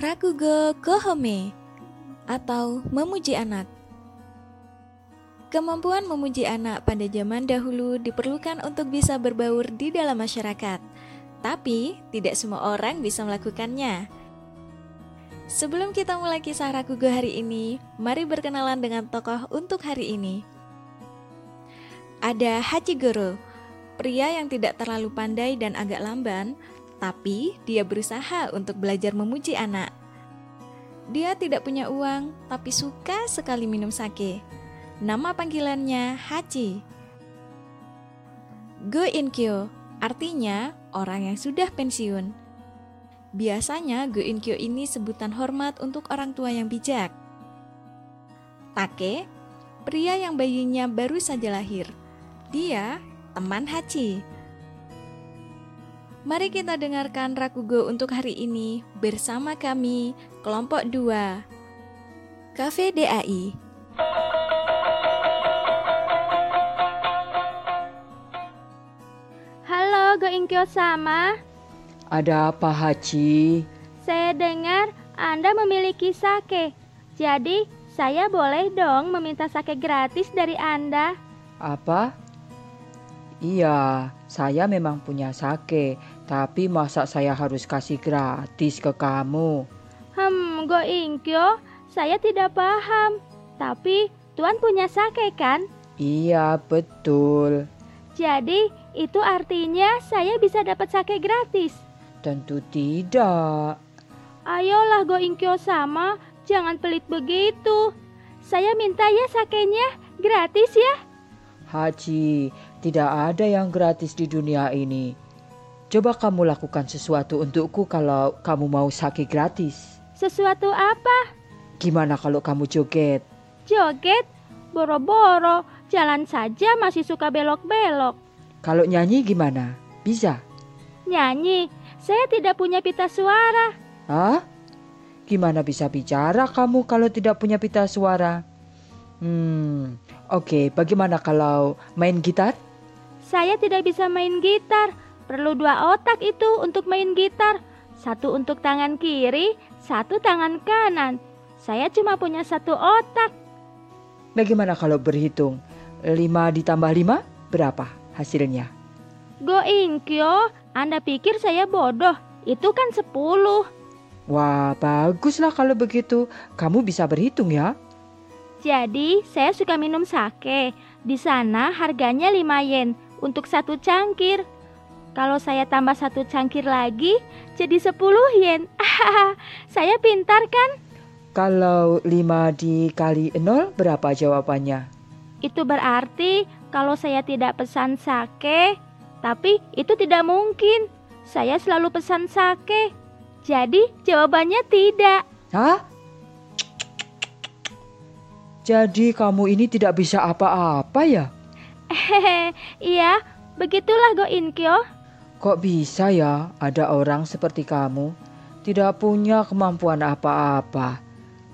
Rakugo Kohome atau memuji anak. Kemampuan memuji anak pada zaman dahulu diperlukan untuk bisa berbaur di dalam masyarakat, tapi tidak semua orang bisa melakukannya. Sebelum kita mulai kisah Rakugo hari ini, mari berkenalan dengan tokoh untuk hari ini. Ada Hachigoro, pria yang tidak terlalu pandai dan agak lamban, tapi dia berusaha untuk belajar memuji anak. Dia tidak punya uang, tapi suka sekali minum sake. Nama panggilannya Hachi. Go Inkyo artinya orang yang sudah pensiun. Biasanya Go Inkyo ini sebutan hormat untuk orang tua yang bijak. Take, pria yang bayinya baru saja lahir. Dia teman Hachi. Mari kita dengarkan Rakugo untuk hari ini bersama kami, kelompok 2. Cafe DAI. Halo, Go Inkyo sama. Ada apa, Haji? Saya dengar Anda memiliki sake. Jadi, saya boleh dong meminta sake gratis dari Anda. Apa? Iya, saya memang punya sake, tapi masa saya harus kasih gratis ke kamu? Hmm, Go Inkyo, saya tidak paham. Tapi Tuan punya sake kan? Iya, betul. Jadi, itu artinya saya bisa dapat sake gratis. Tentu tidak. Ayolah Go Inkyo sama, jangan pelit begitu. Saya minta ya sakenya gratis ya. Haji, tidak ada yang gratis di dunia ini. Coba kamu lakukan sesuatu untukku kalau kamu mau sakit gratis. Sesuatu apa? Gimana kalau kamu joget? Joget? Boro-boro, jalan saja masih suka belok-belok. Kalau nyanyi gimana? Bisa? Nyanyi? Saya tidak punya pita suara. Hah? Gimana bisa bicara kamu kalau tidak punya pita suara? Hmm, Oke, bagaimana kalau main gitar? Saya tidak bisa main gitar. Perlu dua otak itu untuk main gitar. Satu untuk tangan kiri, satu tangan kanan. Saya cuma punya satu otak. Bagaimana kalau berhitung? 5 ditambah 5 berapa hasilnya? Go Inkyo, Anda pikir saya bodoh? Itu kan 10. Wah, baguslah kalau begitu. Kamu bisa berhitung ya? Jadi, saya suka minum sake. Di sana harganya 5 yen untuk satu cangkir. Kalau saya tambah satu cangkir lagi, jadi 10 yen. saya pintar kan? Kalau 5 dikali 0 berapa jawabannya? Itu berarti kalau saya tidak pesan sake, tapi itu tidak mungkin. Saya selalu pesan sake. Jadi jawabannya tidak. Hah? Jadi kamu ini tidak bisa apa-apa ya? Hehehe, iya, begitulah Go Inkyo. Kok bisa ya ada orang seperti kamu tidak punya kemampuan apa-apa?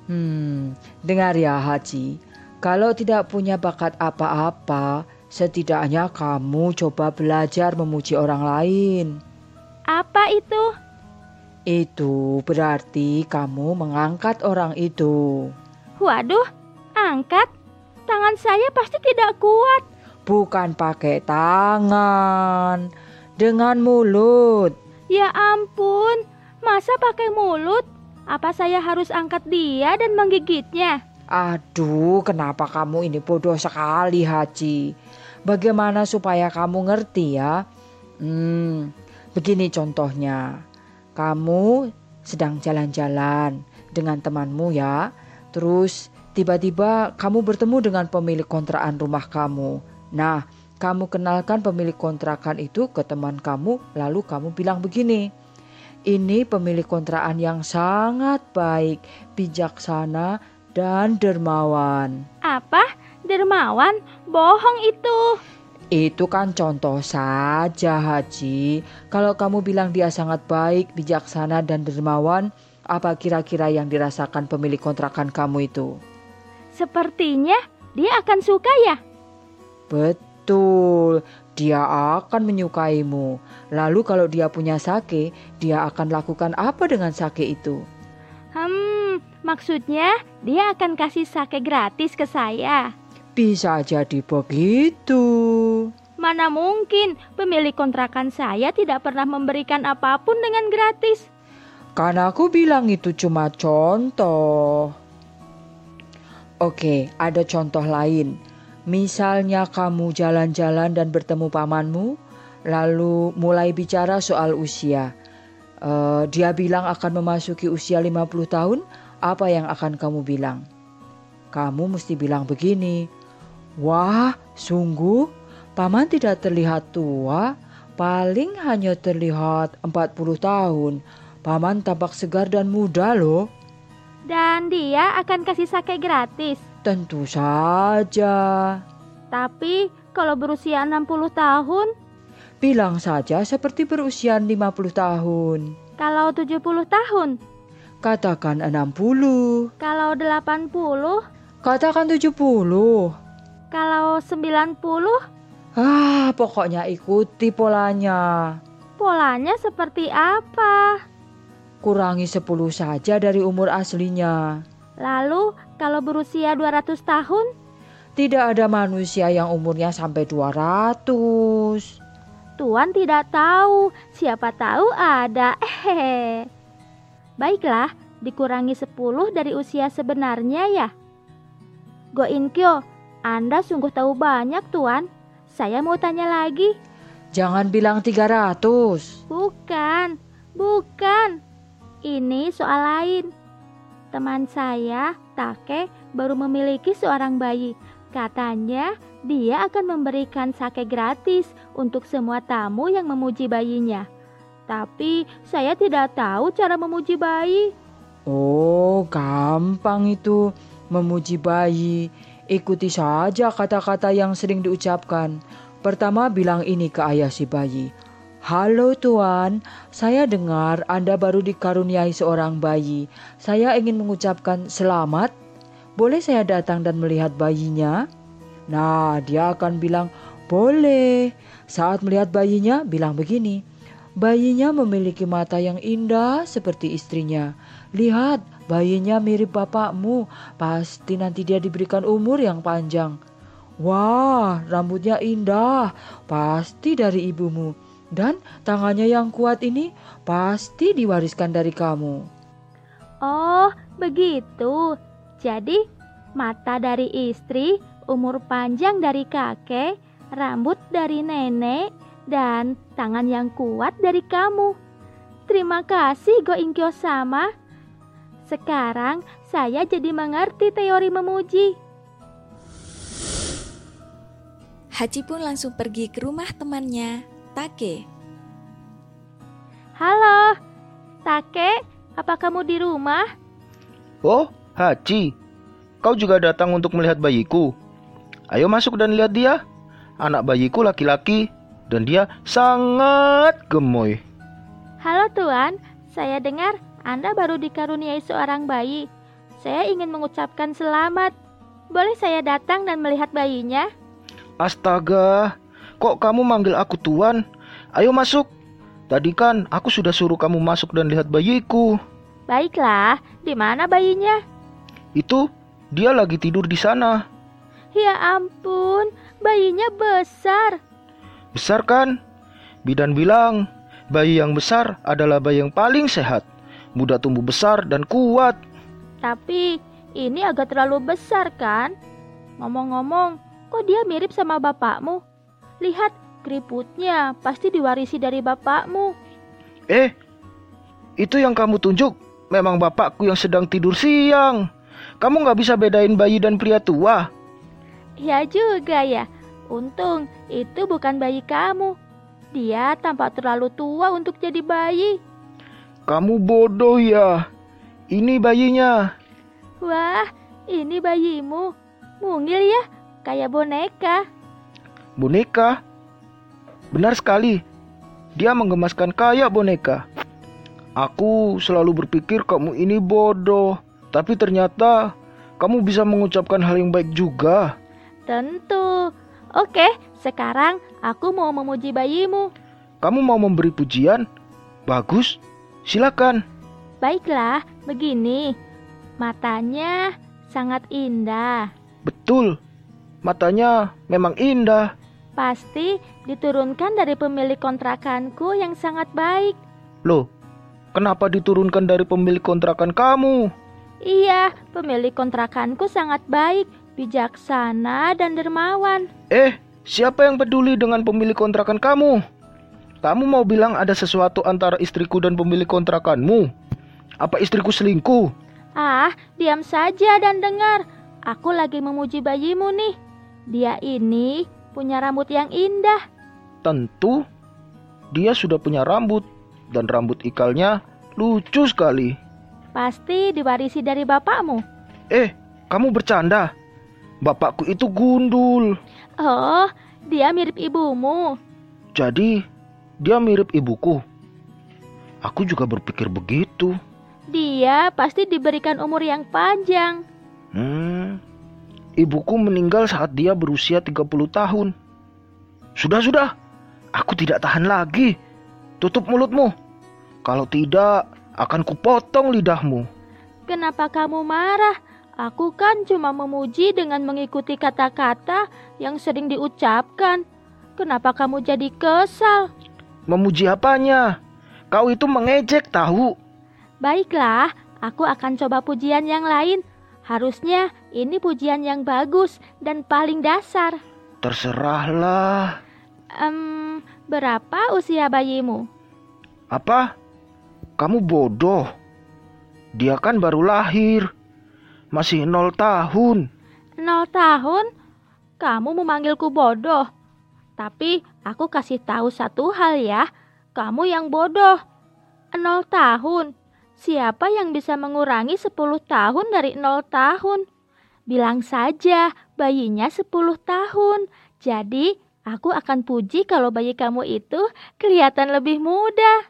Hmm, dengar ya Haji, kalau tidak punya bakat apa-apa, setidaknya kamu coba belajar memuji orang lain. Apa itu? Itu berarti kamu mengangkat orang itu. Waduh, angkat? Tangan saya pasti tidak kuat. Bukan pakai tangan, dengan mulut. Ya ampun, masa pakai mulut? Apa saya harus angkat dia dan menggigitnya? Aduh, kenapa kamu ini bodoh sekali, Haji? Bagaimana supaya kamu ngerti ya? Hmm, begini contohnya. Kamu sedang jalan-jalan dengan temanmu ya. Terus Tiba-tiba kamu bertemu dengan pemilik kontrakan rumah kamu. Nah, kamu kenalkan pemilik kontrakan itu ke teman kamu, lalu kamu bilang begini. Ini pemilik kontrakan yang sangat baik, bijaksana, dan dermawan. Apa? Dermawan? Bohong itu. Itu kan contoh saja, Haji. Kalau kamu bilang dia sangat baik, bijaksana, dan dermawan, apa kira-kira yang dirasakan pemilik kontrakan kamu itu? Sepertinya dia akan suka ya. Betul, dia akan menyukaimu. Lalu kalau dia punya sake, dia akan lakukan apa dengan sake itu? Hmm, maksudnya dia akan kasih sake gratis ke saya. Bisa jadi begitu. Mana mungkin pemilik kontrakan saya tidak pernah memberikan apa pun dengan gratis. Karena aku bilang itu cuma contoh. Oke, ada contoh lain. Misalnya kamu jalan-jalan dan bertemu pamanmu, lalu mulai bicara soal usia. Uh, dia bilang akan memasuki usia 50 tahun, apa yang akan kamu bilang? Kamu mesti bilang begini, Wah, sungguh paman tidak terlihat tua, paling hanya terlihat 40 tahun. Paman tampak segar dan muda loh. Dan dia akan kasih sake gratis? Tentu saja. Tapi kalau berusia 60 tahun? Bilang saja seperti berusia 50 tahun. Kalau 70 tahun? Katakan 60. Kalau 80? Katakan 70. Kalau 90? Ah, pokoknya ikuti polanya. Polanya seperti apa? Kurangi 10 saja dari umur aslinya. Lalu, kalau berusia 200 tahun? Tidak ada manusia yang umurnya sampai 200. Tuan tidak tahu, siapa tahu ada. Hehehe. Baiklah, dikurangi 10 dari usia sebenarnya ya. Go Inkyo, anda sungguh tahu banyak, Tuan. Saya mau tanya lagi. Jangan bilang 300. Bukan, bukan. Ini soal lain. Teman saya, Take, baru memiliki seorang bayi. Katanya dia akan memberikan sake gratis untuk semua tamu yang memuji bayinya. Tapi saya tidak tahu cara memuji bayi. Oh, gampang itu memuji bayi. Ikuti saja kata-kata yang sering diucapkan. Pertama bilang ini ke ayah si bayi. Halo tuan, saya dengar Anda baru dikaruniai seorang bayi. Saya ingin mengucapkan selamat. Boleh saya datang dan melihat bayinya? Nah, dia akan bilang, boleh. Saat melihat bayinya, bilang begini. Bayinya memiliki mata yang indah seperti istrinya. Lihat, Bayinya mirip bapakmu, pasti nanti dia diberikan umur yang panjang. Wah, rambutnya indah, pasti dari ibumu. Dan tangannya yang kuat ini pasti diwariskan dari kamu. Oh, begitu. Jadi, mata dari istri, umur panjang dari kakek, rambut dari nenek, dan tangan yang kuat dari kamu. Terima kasih Go Inkyo sama. Sekarang saya jadi mengerti teori memuji. Haji pun langsung pergi ke rumah temannya, Take. Halo, Take, apa kamu di rumah? Oh, Haji, kau juga datang untuk melihat bayiku. Ayo masuk dan lihat dia. Anak bayiku laki-laki dan dia sangat gemoy. Halo Tuan, saya dengar anda baru dikaruniai seorang bayi. Saya ingin mengucapkan selamat. Boleh saya datang dan melihat bayinya? Astaga, kok kamu manggil aku tuan? Ayo masuk. Tadi kan aku sudah suruh kamu masuk dan lihat bayiku. Baiklah, di mana bayinya? Itu, dia lagi tidur di sana. Ya ampun, bayinya besar. Besar kan? Bidan bilang, bayi yang besar adalah bayi yang paling sehat mudah tumbuh besar dan kuat. Tapi ini agak terlalu besar kan? Ngomong-ngomong, kok dia mirip sama bapakmu? Lihat, keriputnya pasti diwarisi dari bapakmu. Eh, itu yang kamu tunjuk memang bapakku yang sedang tidur siang. Kamu nggak bisa bedain bayi dan pria tua. Ya juga ya. Untung itu bukan bayi kamu. Dia tampak terlalu tua untuk jadi bayi. Kamu bodoh ya. Ini bayinya. Wah, ini bayimu. Mungil ya, kayak boneka. Boneka? Benar sekali. Dia menggemaskan kayak boneka. Aku selalu berpikir kamu ini bodoh, tapi ternyata kamu bisa mengucapkan hal yang baik juga. Tentu. Oke, sekarang aku mau memuji bayimu. Kamu mau memberi pujian? Bagus. Silakan. Baiklah, begini. Matanya sangat indah. Betul, matanya memang indah. Pasti diturunkan dari pemilik kontrakanku yang sangat baik. Loh, kenapa diturunkan dari pemilik kontrakan kamu? Iya, pemilik kontrakanku sangat baik, bijaksana, dan dermawan. Eh, siapa yang peduli dengan pemilik kontrakan kamu? Kamu mau bilang ada sesuatu antara istriku dan pemilik kontrakanmu? Apa istriku selingkuh? Ah, diam saja dan dengar. Aku lagi memuji bayimu nih. Dia ini punya rambut yang indah. Tentu, dia sudah punya rambut dan rambut ikalnya lucu sekali. Pasti diwarisi dari bapakmu. Eh, kamu bercanda? Bapakku itu gundul. Oh, dia mirip ibumu. Jadi, dia mirip ibuku. Aku juga berpikir begitu. Dia pasti diberikan umur yang panjang. Hmm, ibuku meninggal saat dia berusia 30 tahun. Sudah, sudah. Aku tidak tahan lagi. Tutup mulutmu. Kalau tidak, akan kupotong lidahmu. Kenapa kamu marah? Aku kan cuma memuji dengan mengikuti kata-kata yang sering diucapkan. Kenapa kamu jadi kesal? Memuji apanya? Kau itu mengejek tahu. Baiklah, aku akan coba pujian yang lain. Harusnya ini pujian yang bagus dan paling dasar. Terserahlah. Em, berapa usia bayimu? Apa? Kamu bodoh. Dia kan baru lahir. Masih nol tahun. Nol tahun? Kamu memanggilku bodoh. Tapi aku kasih tahu satu hal ya. Kamu yang bodoh. Nol tahun. Siapa yang bisa mengurangi 10 tahun dari 0 tahun? Bilang saja bayinya 10 tahun. Jadi, aku akan puji kalau bayi kamu itu kelihatan lebih muda.